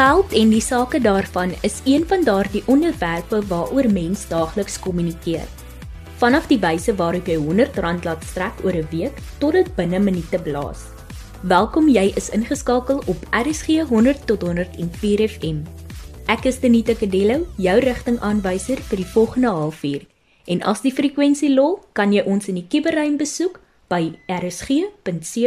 Geld en die sake daarvan is een van daardie onderwerpe waaroor mens daagliks kommunikeer. Vanaf die wyse waarop jy R100 laat strek oor 'n week tot dit binne minute blaas. Welkom, jy is ingeskakel op RSG 100 tot 104 FM. Ek is Denita Kadello, jou rigtingaanwyser vir die volgende halfuur. En as die frekwensie lol, kan jy ons in die kuberruim besoek by rsg.co.za.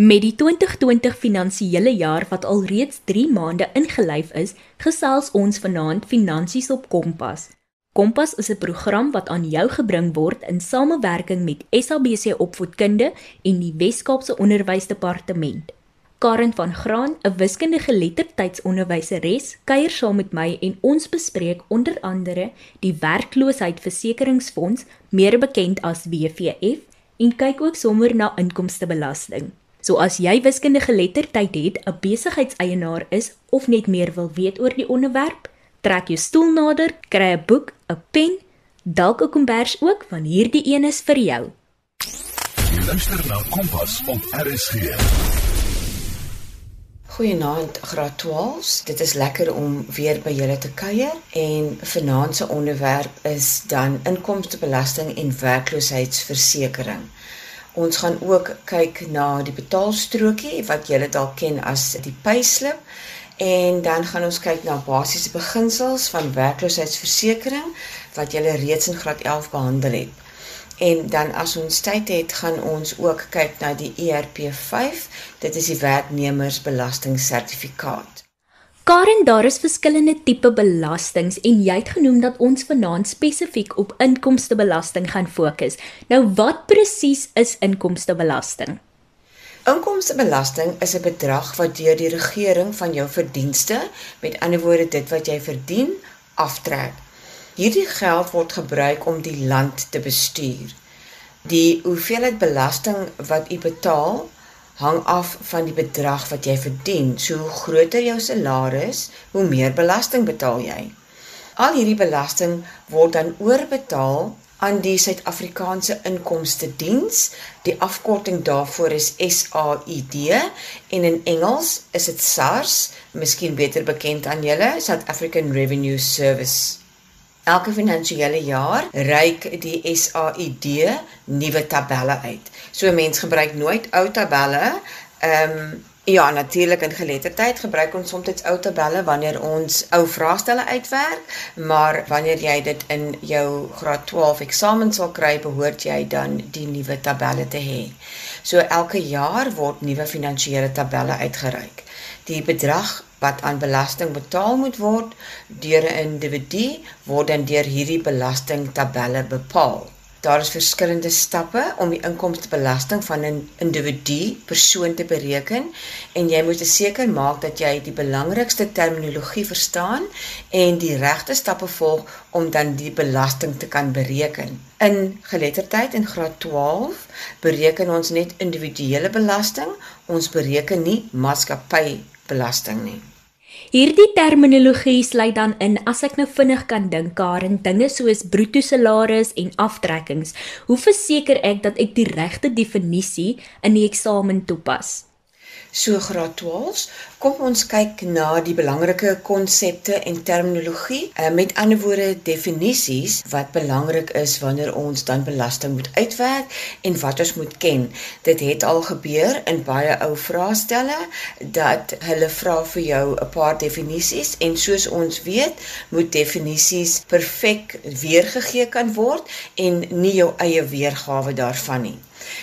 Met die 2020 finansiële jaar wat alreeds 3 maande ingelyf is, gesels ons vanaand finansies op Kompas. Kompas is 'n program wat aan jou gebring word in samewerking met SABC Opvoedkunde en die Wes-Kaapse Onderwysdepartement. Karen van Graan, 'n wiskundige lettertydsonderwyseres, kuier saam met my en ons bespreek onder andere die werkloosheidsversekeringsfonds, meer bekend as WVF, en kyk ook sommer na inkomstebelasting. So as jy wiskundige geletterdheid het, 'n besigheidseienaar is of net meer wil weet oor die onderwerp, trek jou stoel nader, kry 'n boek, 'n pen, dalk 'n kombers ook, want hierdie een is vir jou. Jy luister na Kompas op RSG. Goeienaand Graad 12. Dit is lekker om weer by julle te kuier en vanaand se onderwerp is dan inkomstebelasting en werkloosheidsversekering. Ons gaan ook kyk na die betaalstrokie wat julle dalk ken as die payslip en dan gaan ons kyk na basiese beginsels van werkloosheidsversekering wat julle reeds in graad 11 behandel het. En dan as ons tyd het, gaan ons ook kyk na die ERP5. Dit is die werknemersbelastingsertifikaat. Karen, daar is verskillende tipe belastings en jy het genoem dat ons vanaand spesifiek op inkomstebelasting gaan fokus. Nou wat presies is inkomstebelasting? Inkomstebelasting is 'n bedrag wat deur die regering van jou verdienste, met ander woorde dit wat jy verdien, aftrek. Hierdie geld word gebruik om die land te bestuur. Die hoeveelheid belasting wat u betaal, hang af van die bedrag wat jy verdien. So hoe groter jou salaris, hoe meer belasting betaal jy. Al hierdie belasting word dan oorbetaal aan die Suid-Afrikaanse Inkomste Diens. Die afkorting daarvoor is SAID en in Engels is dit SARS, miskien beter bekend aan julle, South African Revenue Service. Elke finansiële jaar reik die SAID nuwe tabelle uit. So mense gebruik nooit ou tabelle. Ehm um, ja, natuurlik in geletterdheid gebruik ons soms ou tabelle wanneer ons ou vraestelle uitwerk, maar wanneer jy dit in jou graad 12 eksamen sal kry, behoort jy dan die nuwe tabelle te hê. So elke jaar word nuwe finansiële tabelle uitgereik. Die bedrag wat aan belasting betaal moet word deur 'n individu word dan deur hierdie belastingtabelle bepaal. Daar is verskillende stappe om die inkomstebelasting van 'n individu persoon te bereken en jy moet seker maak dat jy die belangrikste terminologie verstaan en die regte stappe volg om dan die belasting te kan bereken. In geletterdheid in graad 12 bereken ons net individuele belasting, ons bereken nie maatskappybelasting nie. Hierdie terminologie sluit dan in as ek nou vinnig kan dink Karen dinge soos bruto salaris en aftrekkings. Hoe verseker ek dat ek die regte definisie in die eksamen toepas? So graad 12, kom ons kyk na die belangrike konsepte en terminologie, uh, met ander woorde definisies wat belangrik is wanneer ons dan belasting moet uitwerk en wat ons moet ken. Dit het al gebeur in baie ou vraestelle dat hulle vra vir jou 'n paar definisies en soos ons weet, moet definisies perfek weergegee kan word en nie jou eie weergawe daarvan nie.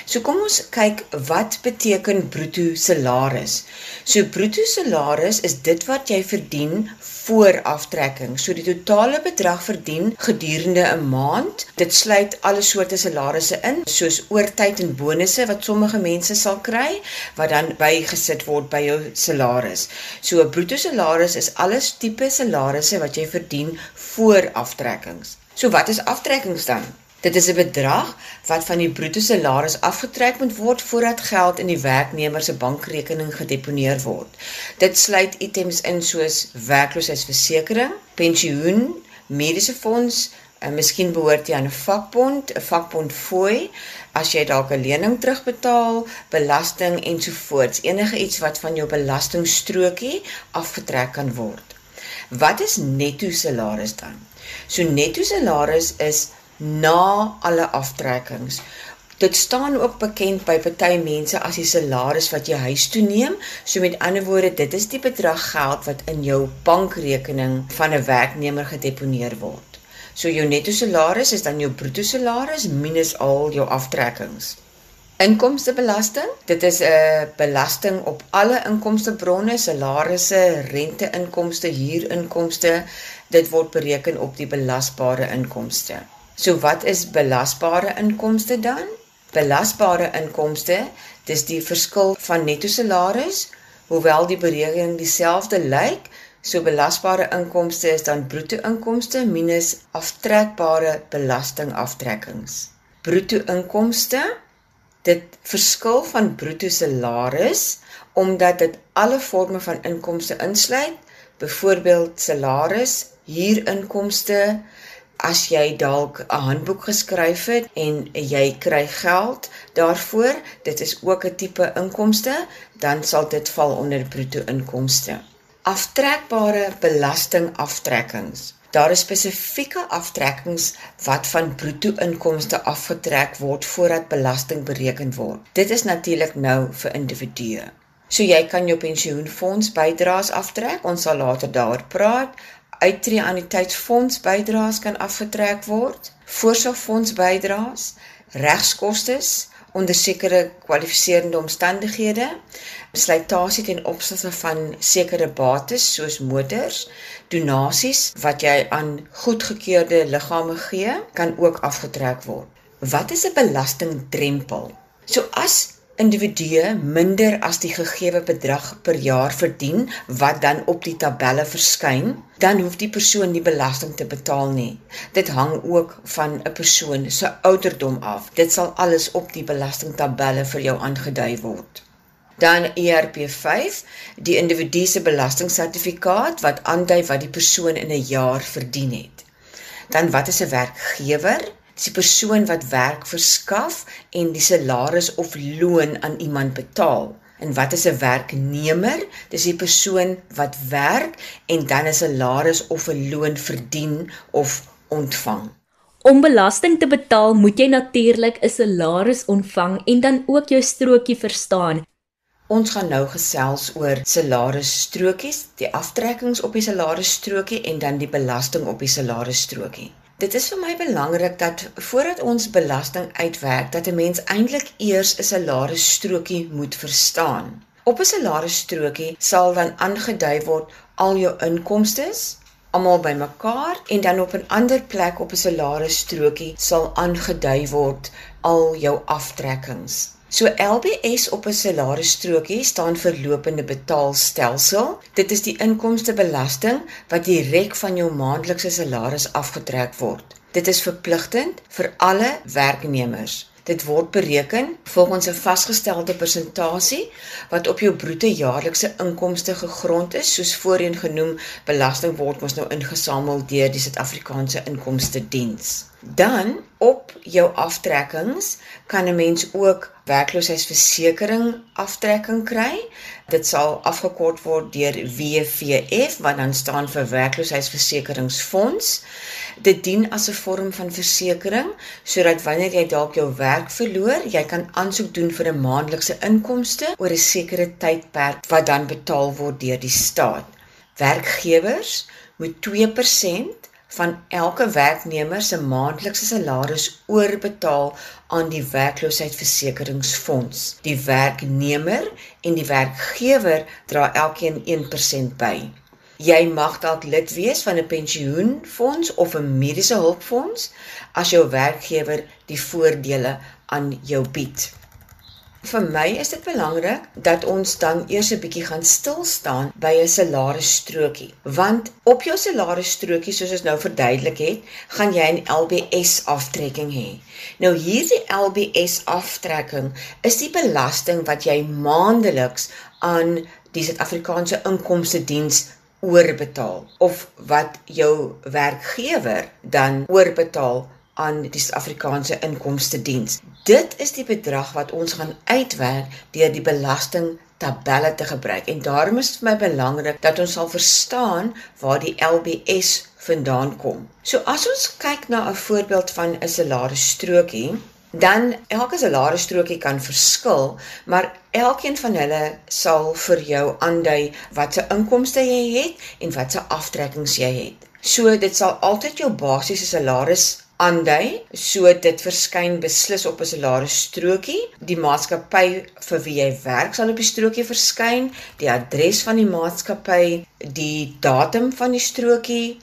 So kom ons kyk wat beteken bruto salaris. So bruto salaris is dit wat jy verdien voor aftrekking. So die totale bedrag verdien gedurende 'n maand. Dit sluit alle soorte salarisse in, soos oortyd en bonusse wat sommige mense sal kry wat dan bygesit word by jou salaris. So 'n bruto salaris is alles tipe salarisse wat jy verdien voor aftrekkings. So wat is aftrekkings dan? Dit is 'n bedrag wat van die bruto salaris afgetrek moet word voordat geld in die werknemer se bankrekening gedeponeer word. Dit sluit items in soos werkloosheidsversekering, pensioen, mediese fonds, En miskien behoort jy aan 'n vakbond, 'n vakbond fooi as jy dalk 'n lening terugbetaal, belasting ensovoorts, enige iets wat van jou belastingstrokie afgetrek kan word. Wat is netto salaris dan? So netto salaris is na alle aftrekkings. Dit staan ook bekend by party mense as die salaris wat jy huis toe neem. So met ander woorde, dit is die bedrag geld wat in jou bankrekening van 'n werknemer gedeponeer word. So jou netto salaris is dan jou bruto salaris minus al jou aftrekkings. Inkomstebelasting, dit is 'n belasting op alle inkomstebronne, salarisse, rente-inkomste, huurinkomste. Dit word bereken op die belasbare inkomste. So wat is belasbare inkomste dan? belasbare inkomste, dis die verskil van netto salaris, hoewel die berekening dieselfde lyk, so belasbare inkomste is dan bruto inkomste minus aftrekbare belastingaftrekkings. Bruto inkomste, dit verskil van bruto salaris omdat dit alle forme van inkomste insluit, byvoorbeeld salaris, huurinkomste, as jy dalk 'n handboek geskryf het en jy kry geld daarvoor, dit is ook 'n tipe inkomste, dan sal dit val onder bruto inkomste. Aftrekbare belastingaftrekkings. Daar is spesifieke aftrekkings wat van bruto inkomste afgetrek word voordat belasting bereken word. Dit is natuurlik nou vir individue. So jy kan jou pensioenfonds bydraes aftrek. Ons sal later daaroor praat uittreë aan die tydsfonds bydraes kan afgetrek word, voorsorgfonds bydraes, regskoste onder sekere kwalifiserende omstandighede, besluitasie ten opsigte van sekere bates soos motors, donasies wat jy aan goedgekeurde liggame gee, kan ook afgetrek word. Wat is 'n belastingdrempel? So as individue minder as die gegeewe bedrag per jaar verdien wat dan op die tabelle verskyn, dan hoef die persoon nie belasting te betaal nie. Dit hang ook van 'n persoon se ouderdom af. Dit sal alles op die belastingtabelle vir jou aangedui word. Dan ERP5, die individu se belastingsertifikaat wat aandui wat die persoon in 'n jaar verdien het. Dan wat is 'n werkgewer? Die persoon wat werk verskaf en die salaris of loon aan iemand betaal. En wat is 'n werknemer? Dis die persoon wat werk en dan 'n salaris of 'n loon verdien of ontvang. Om belasting te betaal, moet jy natuurlik 'n salaris ontvang en dan ook jou strokie verstaan. Ons gaan nou gesels oor salarisstrokies, die aftrekkings op die salarisstrokie en dan die belasting op die salarisstrokie. Dit is vir my belangrik dat voordat ons belasting uitwerk, dat 'n mens eintlik eers 'n salarisstrokie moet verstaan. Op 'n salarisstrokie sal dan aangedui word al jou inkomste almal bymekaar en dan op 'n ander plek op 'n salarisstrokie sal aangedui word al jou aftrekkings. So LBS op 'n salarisstrokie staan vir lopende betaalstelsel. Dit is die inkomstebelasting wat direk van jou maandelikse salaris afgetrek word. Dit is verpligtend vir alle werknemers. Dit word bereken volgens 'n vasgestelde persentasie wat op jou bruto jaarlikse inkomste gegrond is, soos voorheen genoem, belasting word mos nou ingesamel deur die Suid-Afrikaanse Inkomste Diens. Dan op jou aftrekkings kan 'n mens ook werkloosheidsversekering aftrekking kry. Dit sal afgekort word deur WVF wat dan staan vir werkloosheidsversekeringsfonds. Dit dien as 'n vorm van versekering sodat wanneer jy dalk jou werk verloor, jy kan aansoek doen vir 'n maandelikse inkomste oor 'n sekere tydperk wat dan betaal word deur die staat. Werkgewers moet 2% van elke werknemer se maandelikse salaris oorbetaal aan die werkloosheidsversekeringsfonds. Die werknemer en die werkgewer dra elkeen 1% by. Jy mag dalk lid wees van 'n pensioenfonds of 'n mediese hulpfonds as jou werkgewer die voordele aan jou bied. Vir my is dit belangrik dat ons dan eers 'n bietjie gaan stil staan by 'n salarisstrokie, want op jou salarisstrokie soos ons nou verduidelik het, gaan jy 'n LBS aftrekking hê. Nou hierdie LBS aftrekking is die belasting wat jy maandeliks aan die Suid-Afrikaanse Inkomste Diens oorbetaal of wat jou werkgewer dan oorbetaal aan die Suid-Afrikaanse Inkomste Diens. Dit is die bedrag wat ons gaan uitwerk deur die belasting tabelle te gebruik en daarom is dit vir my belangrik dat ons sal verstaan waar die LBS vandaan kom. So as ons kyk na 'n voorbeeld van 'n salarisstrokie, dan elke salarisstrokie kan verskil, maar elkeen van hulle sal vir jou aandui watse inkomste jy het en watse aftrekkings jy het. So dit sal altyd jou basiese salaris aandui, so dit verskyn beslis op 'n salarisstrokie. Die maatskappy vir wie jy werk sal op die strokie verskyn, die adres van die maatskappy, die datum van die strokie,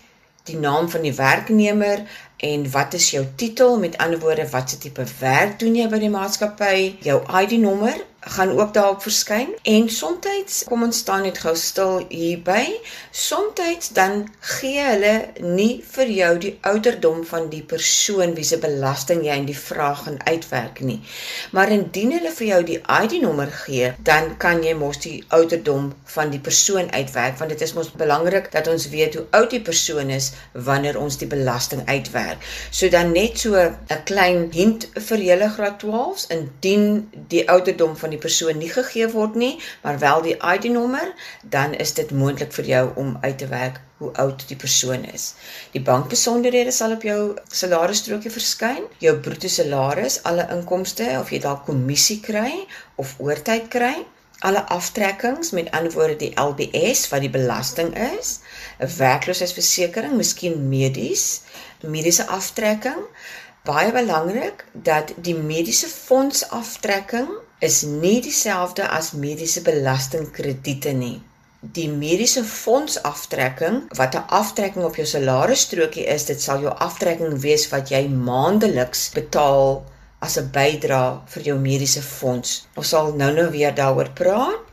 die naam van die werknemer en wat is jou titel? Met ander woorde, watse tipe werk doen jy by die maatskappy? Jou ID-nommer gaan ook daarop verskyn en soms kom ons staan net gou stil hierby. Soms dan gee hulle nie vir jou die ouderdom van die persoon wie se belasting jy in die vraag gaan uitwerk nie. Maar indien hulle vir jou die ID-nommer gee, dan kan jy mos die ouderdom van die persoon uitwerk want dit is mos belangrik dat ons weet hoe oud die persoon is wanneer ons die belasting uitwerk. So dan net so 'n klein hint vir julle graad 12s indien die ouderdom van die persoon nie gegee word nie, maar wel die ID-nommer, dan is dit moontlik vir jou om uit te werk hoe oud die persoon is. Die bankbesonderhede sal op jou salarisstrokie verskyn, jou bruto salaris, alle inkomste of jy dalk kommissie kry of oortyd kry, alle aftrekkings met ander woorde die LBS wat die belasting is, 'n werkloosheidsversekering, miskien medies, mediese aftrekking. Baie belangrik dat die mediese fonds aftrekking is nie dieselfde as mediese belastingkrediete nie. Die mediese fonds aftrekking wat 'n aftrekking op jou salarisstrokie is, dit sal jou aftrekking wees wat jy maandeliks betaal as 'n bydrae vir jou mediese fonds. Ons sal nou-nou weer daaroor praat.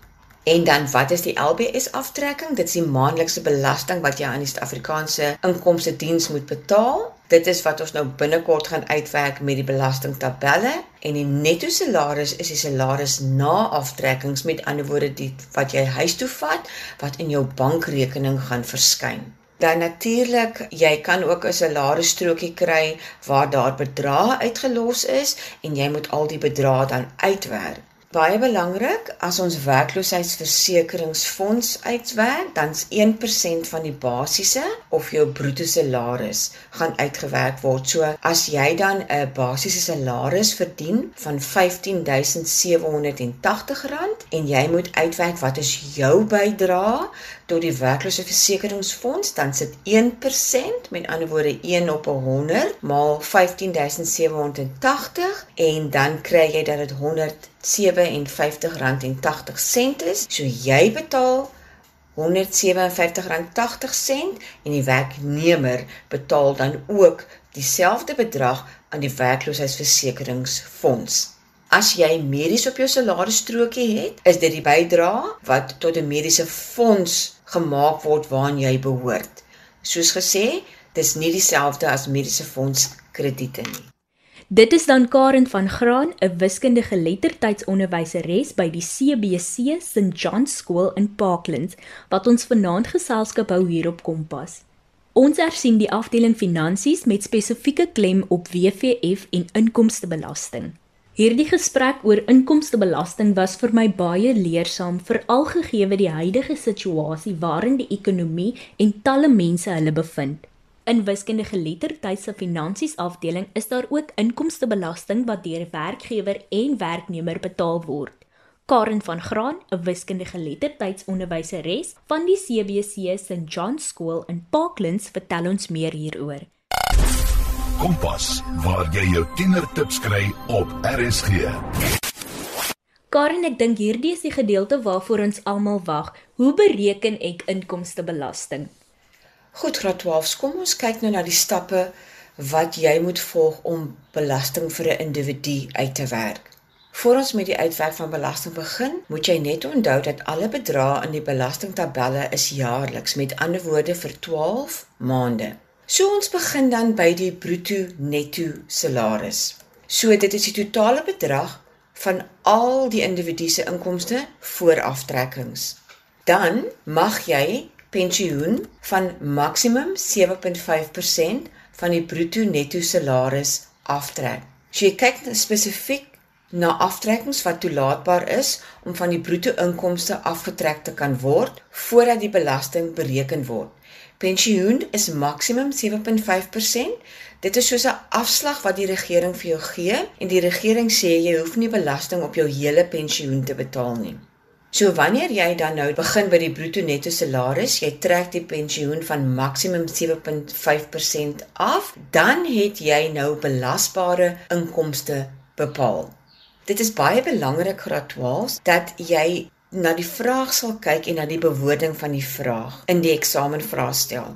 En dan wat is die LBS aftrekking? Dit is die maandelikse belasting wat jy aan die Suid-Afrikaanse Inkomste Diens moet betaal. Dit is wat ons nou binnekort gaan uitwerk met die belastingtabelle en die netto salaris is die salaris na aftrekkings met ander woorde die wat jy huis toe vat wat in jou bankrekening gaan verskyn. Dan natuurlik, jy kan ook 'n salarisstrokie kry waar daar bedrae uitgelos is en jy moet al die bedrae dan uitwerk. Baie belangrik, as ons werkloosheidsversekeringsfonds uitwerk, dan's 1% van die basiese of jou bruto salaris gaan uitgewerk word. So as jy dan 'n basiese salaris verdien van R15780 en jy moet uitwerk wat is jou bydrae tot die werkloosheidsversekeringsfonds, dan sit 1% met ander woorde 1 op 100 maal 15780 en dan kry jy dat dit 100 R57.80 is. So jy betaal R157.80 en die werknemer betaal dan ook dieselfde bedrag aan die werkloosheidsversekeringsfonds. As jy medies op jou salarisstrokie het, is dit die bydrae wat tot 'n mediese fonds gemaak word waaraan jy behoort. Soos gesê, dis nie dieselfde as mediese fonds krediete nie. Dit is dan Karen van Graan, 'n wiskundige lettertydsonderwyseres by die CBC St John School in Parklands, wat ons vanaand geselskap hou hier op Kompas. Ons ersien die afdeling finansies met spesifieke klem op WVF en inkomstebelasting. Hierdie gesprek oor inkomstebelasting was vir my baie leersaam, veral gegee die huidige situasie waarin die ekonomie en talle mense hulle bevind. In wiskundige lettertyd se finansies afdeling is daar ook inkomstebelasting wat deur werkgewer en werknemer betaal word. Karen van Graan, 'n wiskundige lettertydsonderwyseres van die CBC St John School in Parklands, vertel ons meer hieroor. Kompas, waar jy jou tienertips kry op RSG. Karen, ek dink hierdie is die gedeelte waarvoor ons almal wag. Hoe bereken ek inkomstebelasting? Goed, graad 12, kom ons kyk nou na die stappe wat jy moet volg om belasting vir 'n individu uit te werk. Voor ons met die uitwerk van belasting begin, moet jy net onthou dat alle bedrae in die belastingtabelle is jaarliks, met ander woorde vir 12 maande. So ons begin dan by die bruto netto salaris. So dit is die totale bedrag van al die individu se inkomste voor aftrekkings. Dan mag jy pensioen van maksimum 7.5% van die bruto netto salaris aftrek. So jy kyk spesifiek na aftrekkings wat toelaatbaar is om van die bruto inkomste afgetrek te kan word voordat die belasting bereken word. Pensioen is maksimum 7.5%. Dit is soos 'n afslag wat die regering vir jou gee en die regering sê jy hoef nie belasting op jou hele pensioen te betaal nie. So wanneer jy dan nou begin by die bruto netto salaris, jy trek die pensioen van maksimum 7.5% af, dan het jy nou belasbare inkomste bepaal. Dit is baie belangrik graad 12 dat jy na die vraag sal kyk en na die bewoording van die vraag in die eksamenvraestel.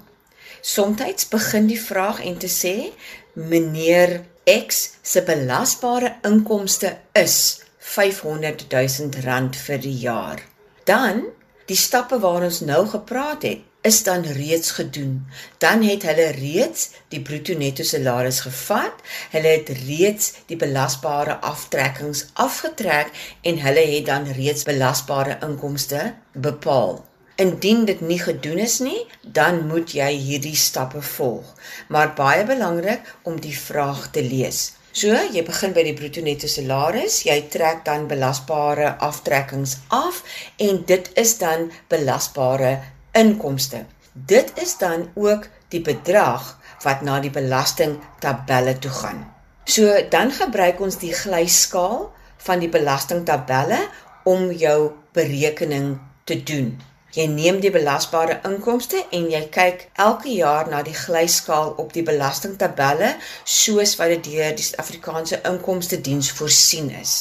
Somstyds begin die vraag en te sê meneer X se belasbare inkomste is 500 000 rand vir die jaar. Dan die stappe waar ons nou gepraat het, is dan reeds gedoen. Dan het hulle reeds die bruto netto salaris gevat. Hulle het reeds die belasbare aftrekkings afgetrek en hulle het dan reeds belasbare inkomste bepaal. Indien dit nie gedoen is nie, dan moet jy hierdie stappe volg. Maar baie belangrik om die vraag te lees. So, jy begin by die bruto netto salaris, jy trek dan belasbare aftrekkings af en dit is dan belasbare inkomste. Dit is dan ook die bedrag wat na die belastingtabelle toe gaan. So dan gebruik ons die glyskaal van die belastingtabelle om jou berekening te doen. Jy neem die belasbare inkomste en jy kyk elke jaar na die glyskaal op die belastingtabelle soos wat dit deur die Suid-Afrikaanse Inkomste Diens voorsien is.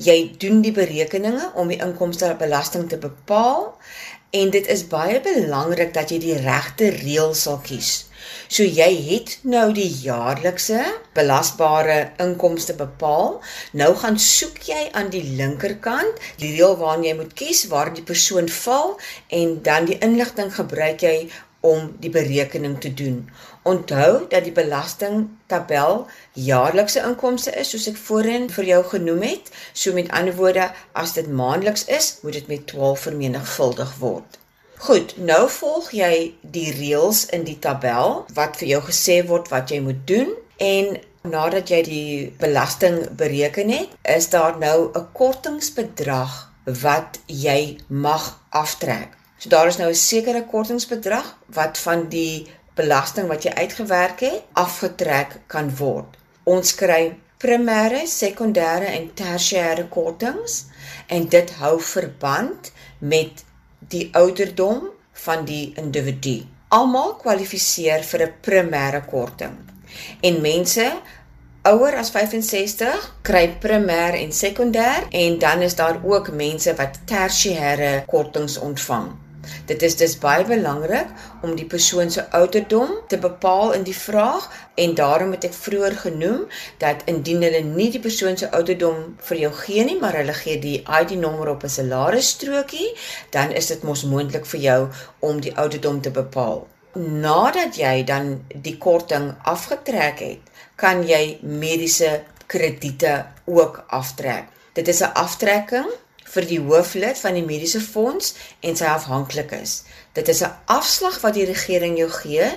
Jy doen die berekeninge om die inkomste belasting te bepaal en dit is baie belangrik dat jy die regte reël sal kies. So jy het nou die jaarlikse belasbare inkomste bepaal. Nou gaan soek jy aan die linkerkant die reël waarna jy moet kies waar die persoon val en dan die inligting gebruik jy om die berekening te doen. Onthou dat die belastingtabel jaarlikse inkomste is soos ek voorheen vir jou genoem het. So met ander woorde, as dit maandeliks is, moet dit met 12 vermenigvuldig word. Goed, nou volg jy die reëls in die tabel wat vir jou gesê word wat jy moet doen en nadat jy die belasting bereken het, is daar nou 'n kortingsbedrag wat jy mag aftrek. So daar is nou 'n sekere kortingsbedrag wat van die belasting wat jy uitgewerk het afgetrek kan word. Ons kry primêre, sekondêre en tersiêre kortings en dit hou verband met die ouderdom van die individu. Almal kwalifiseer vir 'n primêre korting. En mense ouer as 65 kry primêr en sekondêr en dan is daar ook mense wat tersiêre kortings ontvang. Dit is dus baie belangrik om die persoon se ouderdom te bepaal in die vraag en daarom het ek vroeër genoem dat indien hulle nie die persoon se ouderdom vir jou gee nie, maar hulle gee die ID nommer op 'n salarisstrokie, dan is dit mos moontlik vir jou om die ouderdom te bepaal. Nadat jy dan die korting afgetrek het, kan jy mediese krediete ook aftrek. Dit is 'n aftrekking vir die hooflid van die mediese fonds en sy afhanklikes. Dit is 'n afslag wat die regering jou gee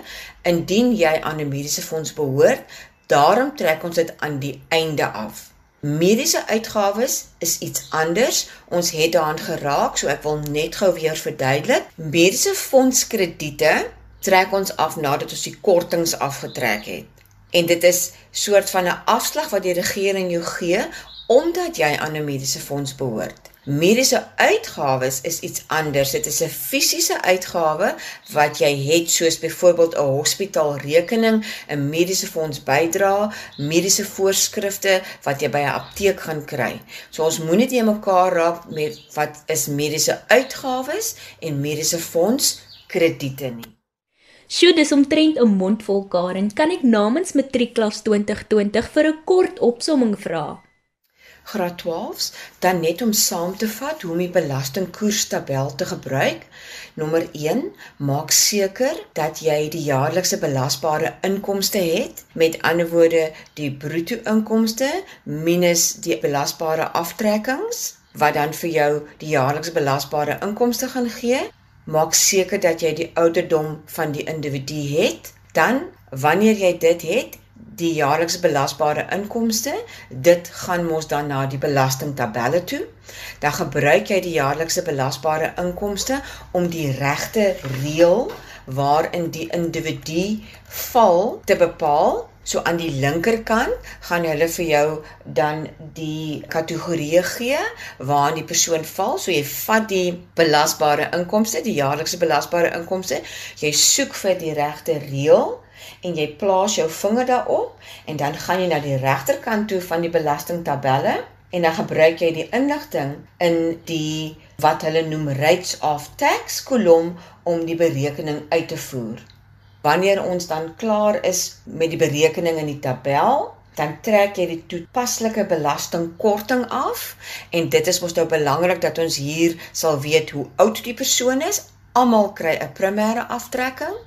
indien jy aan 'n mediese fonds behoort. Daarom trek ons dit aan die einde af. Mediese uitgawes is iets anders. Ons het daaraan geraak, so ek wil net gou weer verduidelik. Mediese fondskrediete trek ons af nadat ons die kortings afgetrek het. En dit is soort van 'n afslag wat die regering jou gee omdat jy aan 'n mediese fonds behoort. Mediese uitgawes is iets anders. Dit is 'n fisiese uitgawe wat jy het soos byvoorbeeld 'n hospitaalrekening, 'n mediese fonds bydra, mediese voorskrifte wat jy by 'n apteek gaan kry. So ons moenie dit mekaar raak met wat is mediese uitgawes en mediese fonds krediete nie. Sjoe, dis omtrent 'n mondvol Karen. Kan ek namens Matriekklas 2020 vir 'n kort opsomming vra? Graad 12s dan net om saam te vat hoe om die belastingkoerstabel te gebruik. Nommer 1, maak seker dat jy die jaarlikse belasbare inkomste het. Met ander woorde, die bruto inkomste minus die belasbare aftrekkings wat dan vir jou die jaarlikse belasbare inkomste gaan gee. maak seker dat jy die ouderdom van die individu het. Dan wanneer jy dit het, die jaarlikse belasbare inkomste, dit gaan mos dan na die belastingtabelle toe. Dan gebruik jy die jaarlikse belasbare inkomste om die regte reël waarin die individu val te bepaal. So aan die linkerkant gaan hulle vir jou dan die kategorieë gee waarin die persoon val. So jy vat die belasbare inkomste, die jaarlikse belasbare inkomste, jy soek vir die regte reël en jy plaas jou vinger daarop en dan gaan jy na die regterkant toe van die belastingtabelle en dan gebruik jy die inligting in die wat hulle noem rates of tax kolom om die berekening uit te voer. Wanneer ons dan klaar is met die berekening in die tabel, dan trek jy die toepaslike belastingkorting af en dit is mos nou belangrik dat ons hier sal weet hoe oud die persoon is Almal kry 'n primêre aftrekking.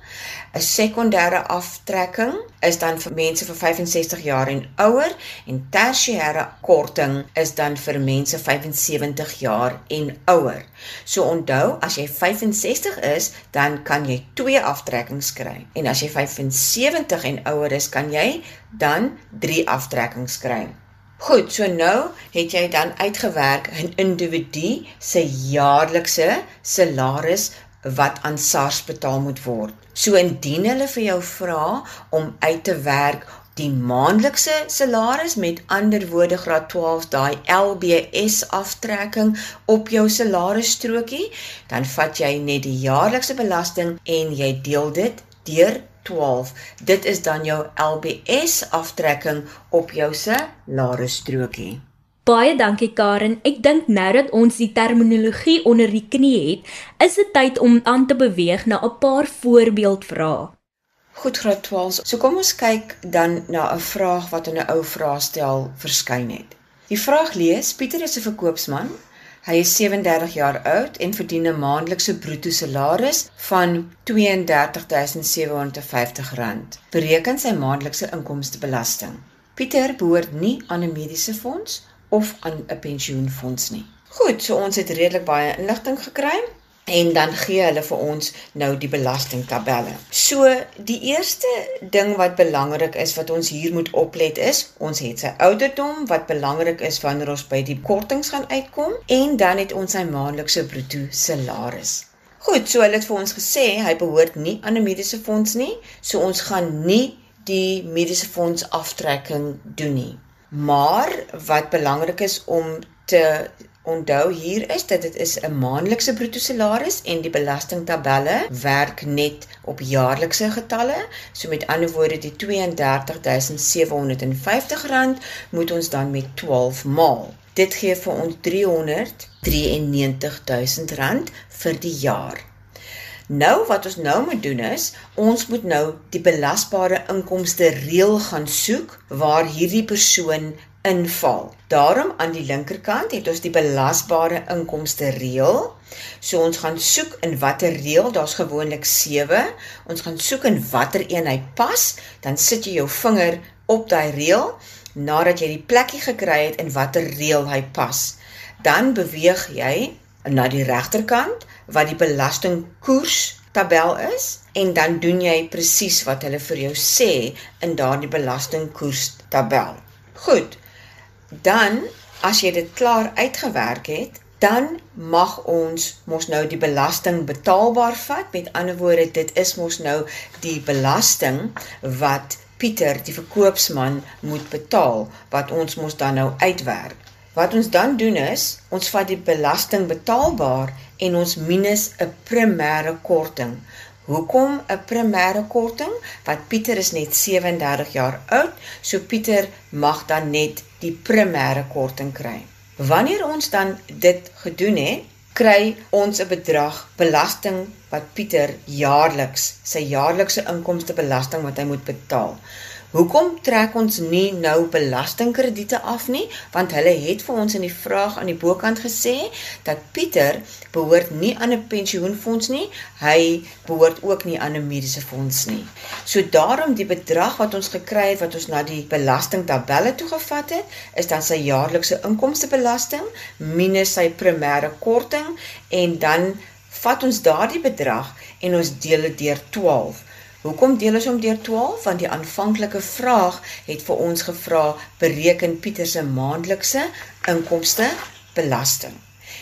'n Sekondêre aftrekking is dan vir mense vir 65 jaar en ouer en tersiêre korting is dan vir mense 75 jaar en ouer. So onthou, as jy 65 is, dan kan jy twee aftrekkings kry. En as jy 75 en ouer is, kan jy dan drie aftrekkings kry. Goed, so nou het jy dan uitgewerk 'n individu se jaarlikse salaris wat aan SARS betaal moet word. So indien hulle vir jou vra om uit te werk die maandelikse salaris met ander woorde graad 12 daai LBS aftrekking op jou salarisstrokie, dan vat jy net die jaarlikse belasting en jy deel dit deur 12. Dit is dan jou LBS aftrekking op jou salarisstrokie. Baie dankie Karen. Ek dink nou dat ons die terminologie onder die knie het, is dit tyd om aan te beweeg na 'n paar voorbeeldvrae. Goed graad 12. So kom ons kyk dan na 'n vraag wat in 'n ou vraestel verskyn het. Die vraag lees: Pieter is 'n verkoopsman. Hy is 37 jaar oud en verdien 'n maandelikse bruto salaris van R32750. Bereken sy maandelikse inkomstebelasting. Pieter behoort nie aan 'n mediese fonds of aan 'n pensioenfonds nie. Goed, so ons het redelik baie inligting gekry en dan gee hulle vir ons nou die belastingtabelle. So die eerste ding wat belangrik is wat ons hier moet oplet is, ons het sy ouderdom wat belangrik is wanneer ons by die kortings gaan uitkom en dan het ons sy maandelikse bruto salaris. Goed, so hulle het vir ons gesê hy behoort nie aan 'n mediese fonds nie, so ons gaan nie die mediese fonds aftrekking doen nie. Maar wat belangrik is om te onthou hier is dat dit is 'n maandelikse bruto salaris en die belastingtabelle werk net op jaarlikse getalle. So met ander woorde die R32750 moet ons dan met 12 maal. Dit gee vir ons R393 vir die jaar. Nou wat ons nou moet doen is, ons moet nou die belasbare inkomste reël gaan soek waar hierdie persoon inval. Daarom aan die linkerkant het ons die belasbare inkomste reël. So ons gaan soek in watter reël, daar's gewoonlik 7. Ons gaan soek in watter een hy pas, dan sit jy jou vinger op daai reël nadat jy die plekkie gekry het in watter reël hy pas. Dan beweeg jy na die regterkant wat die belastingkoers tabel is en dan doen jy presies wat hulle vir jou sê in daardie belastingkoers tabel. Goed. Dan as jy dit klaar uitgewerk het, dan mag ons mos nou die belasting betaalbaar vat. Met ander woorde, dit is mos nou die belasting wat Pieter, die verkoopsman, moet betaal wat ons mos dan nou uitwerk. Wat ons dan doen is, ons vat die belasting betaalbaar en ons minus 'n primêre korting. Hoekom 'n primêre korting? Want Pieter is net 37 jaar oud, so Pieter mag dan net die primêre korting kry. Wanneer ons dan dit gedoen het, kry ons 'n bedrag belasting wat Pieter jaarliks, sy jaarlikse inkomstebelasting wat hy moet betaal. Hoekom trek ons nie nou belastingkrediete af nie? Want hulle het vir ons in die vraag aan die bokant gesê dat Pieter behoort nie aan 'n pensioenfonds nie. Hy behoort ook nie aan 'n mediese fonds nie. So daarom die bedrag wat ons gekry het wat ons na die belastingtabelle toe gevat het, is dan sy jaarlikse inkomstebelasting minus sy primêre korting en dan vat ons daardie bedrag en ons deel dit deur 12. Hoekom deel ons hom deur 12? Want die aanvanklike vraag het vir ons gevra bereken Pieter se maandelikse inkomste belasting.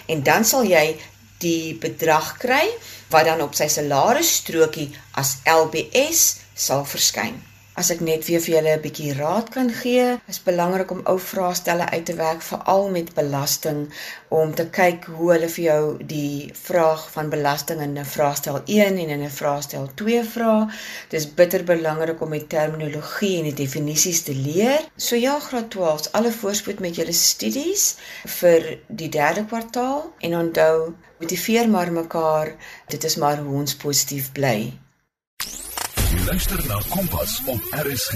En dan sal jy die bedrag kry wat dan op sy salarisstrokie as LBS sal verskyn. As ek net weer vir julle 'n bietjie raad kan gee, is belangrik om ou vraestelle uit te werk veral met belasting om te kyk hoe hulle vir jou die vraag van belasting in 'n vraestel 1 en in 'n vraestel 2 vra. Dis bitter belangrik om die terminologie en die definisies te leer. So ja, graad 12, alle voorspoed met julle studies vir die derde kwartaal en onthou, motiveer maar mekaar. Dit is maar hoe ons positief bly. Luister na Kompas op RSG.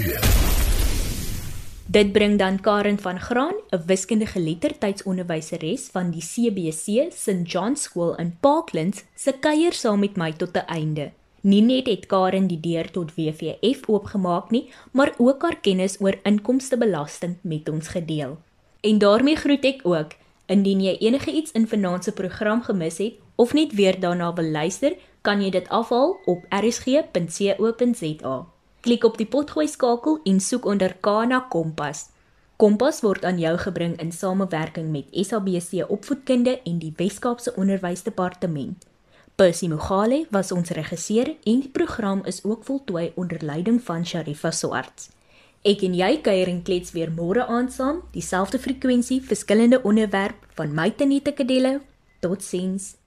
Dit bring dan Karen van Graan, 'n wiskundige lettertydsonderwyseres van die CBC St John School in Parklands, se kuier saam met my tot 'n einde. Nie net het Karen die deur tot WVF oopgemaak nie, maar ook haar kennis oor inkomstebelasting met ons gedeel. En daarmee groet ek ook. Indien jy enige iets in vanaand se program gemis het of net weer daarna wil luister, kan jy dit afhaal op rsg.co.za. Klik op die potgooi skakel en soek onder Kana Kompas. Kompas word aan jou gebring in samewerking met SABC Opvoedkunde en die Wes-Kaapse Onderwysdepartement. Percy Mogale was ons regisseur en die program is ook voltooi onder leiding van Sharifa Swarts. Ek en jy kuier en klets weer môre aand saam, dieselfde frekwensie, verskillende onderwerp van my Tenita Kadelo. Totsiens.